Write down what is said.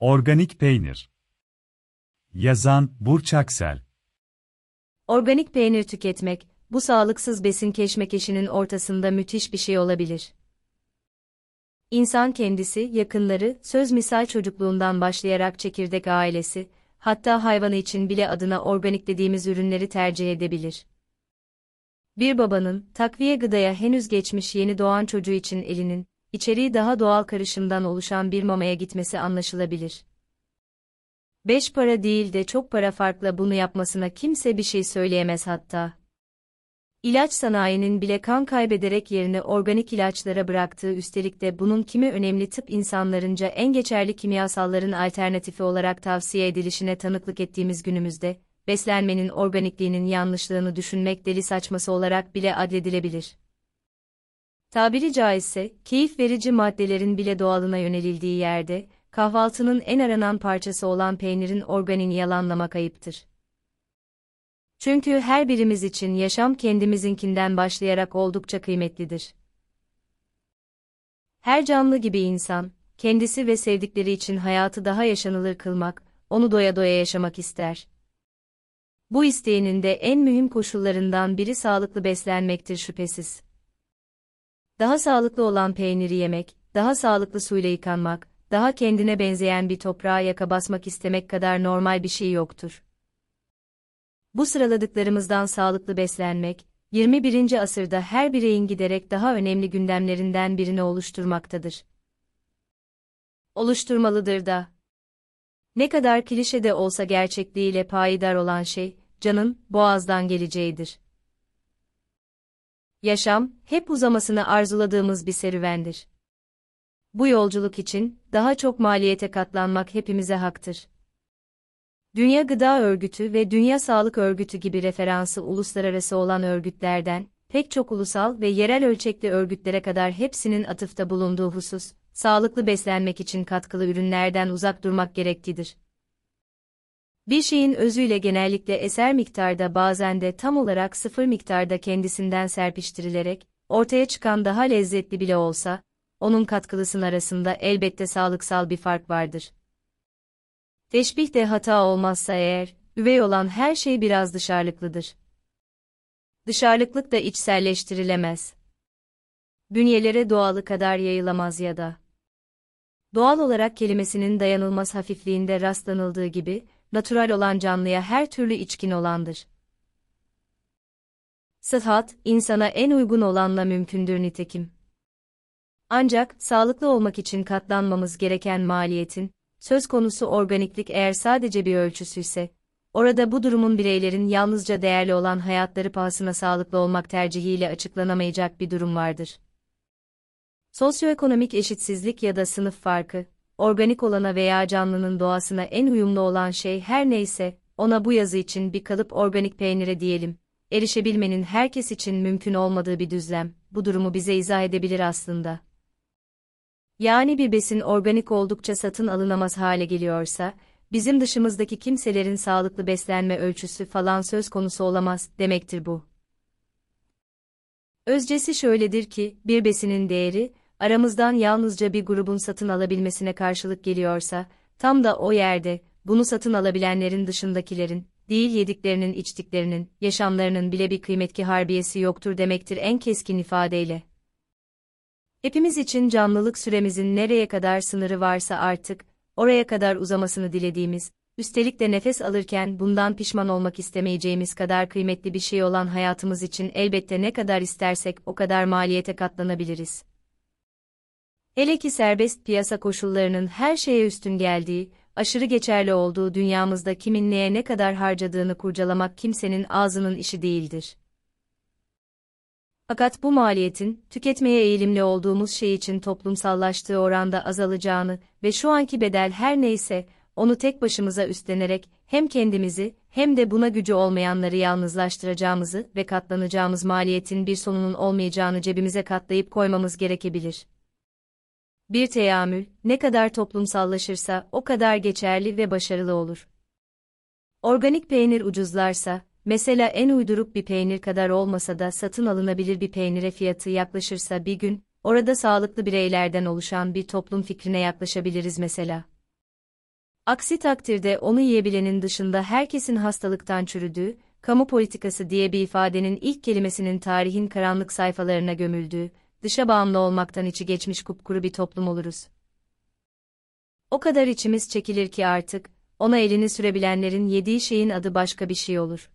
Organik peynir. Yazan Burç Aksel. Organik peynir tüketmek, bu sağlıksız besin keşmekeşinin ortasında müthiş bir şey olabilir. İnsan kendisi, yakınları, söz misal çocukluğundan başlayarak çekirdek ailesi, hatta hayvanı için bile adına organik dediğimiz ürünleri tercih edebilir. Bir babanın, takviye gıdaya henüz geçmiş yeni doğan çocuğu için elinin, içeriği daha doğal karışımdan oluşan bir mamaya gitmesi anlaşılabilir. Beş para değil de çok para farkla bunu yapmasına kimse bir şey söyleyemez hatta. İlaç sanayinin bile kan kaybederek yerini organik ilaçlara bıraktığı üstelik de bunun kimi önemli tıp insanlarınca en geçerli kimyasalların alternatifi olarak tavsiye edilişine tanıklık ettiğimiz günümüzde, beslenmenin organikliğinin yanlışlığını düşünmek deli saçması olarak bile adledilebilir. Tabiri caizse, keyif verici maddelerin bile doğalına yönelildiği yerde, kahvaltının en aranan parçası olan peynirin organini yalanlamak ayıptır. Çünkü her birimiz için yaşam kendimizinkinden başlayarak oldukça kıymetlidir. Her canlı gibi insan, kendisi ve sevdikleri için hayatı daha yaşanılır kılmak, onu doya doya yaşamak ister. Bu isteğinin de en mühim koşullarından biri sağlıklı beslenmektir şüphesiz. Daha sağlıklı olan peyniri yemek, daha sağlıklı suyla yıkanmak, daha kendine benzeyen bir toprağa yaka basmak istemek kadar normal bir şey yoktur. Bu sıraladıklarımızdan sağlıklı beslenmek, 21. asırda her bireyin giderek daha önemli gündemlerinden birini oluşturmaktadır. Oluşturmalıdır da. Ne kadar klişe de olsa gerçekliğiyle payidar olan şey, canın, boğazdan geleceğidir. Yaşam, hep uzamasını arzuladığımız bir serüvendir. Bu yolculuk için, daha çok maliyete katlanmak hepimize haktır. Dünya Gıda Örgütü ve Dünya Sağlık Örgütü gibi referansı uluslararası olan örgütlerden, pek çok ulusal ve yerel ölçekli örgütlere kadar hepsinin atıfta bulunduğu husus, sağlıklı beslenmek için katkılı ürünlerden uzak durmak gerektidir. Bir şeyin özüyle genellikle eser miktarda bazen de tam olarak sıfır miktarda kendisinden serpiştirilerek, ortaya çıkan daha lezzetli bile olsa, onun katkılısının arasında elbette sağlıksal bir fark vardır. Teşbih de hata olmazsa eğer, üvey olan her şey biraz dışarılıklıdır. Dışarılıklık da içselleştirilemez. Bünyelere doğalı kadar yayılamaz ya da. Doğal olarak kelimesinin dayanılmaz hafifliğinde rastlanıldığı gibi, natural olan canlıya her türlü içkin olandır. Sıhhat, insana en uygun olanla mümkündür nitekim. Ancak, sağlıklı olmak için katlanmamız gereken maliyetin, söz konusu organiklik eğer sadece bir ölçüsüyse, orada bu durumun bireylerin yalnızca değerli olan hayatları pahasına sağlıklı olmak tercihiyle açıklanamayacak bir durum vardır. Sosyoekonomik eşitsizlik ya da sınıf farkı, organik olana veya canlının doğasına en uyumlu olan şey her neyse, ona bu yazı için bir kalıp organik peynire diyelim, erişebilmenin herkes için mümkün olmadığı bir düzlem, bu durumu bize izah edebilir aslında. Yani bir besin organik oldukça satın alınamaz hale geliyorsa, bizim dışımızdaki kimselerin sağlıklı beslenme ölçüsü falan söz konusu olamaz demektir bu. Özcesi şöyledir ki, bir besinin değeri, aramızdan yalnızca bir grubun satın alabilmesine karşılık geliyorsa, tam da o yerde, bunu satın alabilenlerin dışındakilerin, değil yediklerinin içtiklerinin, yaşamlarının bile bir kıymetki harbiyesi yoktur demektir en keskin ifadeyle. Hepimiz için canlılık süremizin nereye kadar sınırı varsa artık, oraya kadar uzamasını dilediğimiz, üstelik de nefes alırken bundan pişman olmak istemeyeceğimiz kadar kıymetli bir şey olan hayatımız için elbette ne kadar istersek o kadar maliyete katlanabiliriz. Hele ki serbest piyasa koşullarının her şeye üstün geldiği, aşırı geçerli olduğu dünyamızda kimin neye ne kadar harcadığını kurcalamak kimsenin ağzının işi değildir. Fakat bu maliyetin, tüketmeye eğilimli olduğumuz şey için toplumsallaştığı oranda azalacağını ve şu anki bedel her neyse, onu tek başımıza üstlenerek, hem kendimizi, hem de buna gücü olmayanları yalnızlaştıracağımızı ve katlanacağımız maliyetin bir sonunun olmayacağını cebimize katlayıp koymamız gerekebilir. Bir teamül, ne kadar toplumsallaşırsa o kadar geçerli ve başarılı olur. Organik peynir ucuzlarsa, Mesela en uyduruk bir peynir kadar olmasa da satın alınabilir bir peynire fiyatı yaklaşırsa bir gün, orada sağlıklı bireylerden oluşan bir toplum fikrine yaklaşabiliriz mesela. Aksi takdirde onu yiyebilenin dışında herkesin hastalıktan çürüdüğü, kamu politikası diye bir ifadenin ilk kelimesinin tarihin karanlık sayfalarına gömüldüğü, dışa bağımlı olmaktan içi geçmiş kupkuru bir toplum oluruz. O kadar içimiz çekilir ki artık, ona elini sürebilenlerin yediği şeyin adı başka bir şey olur.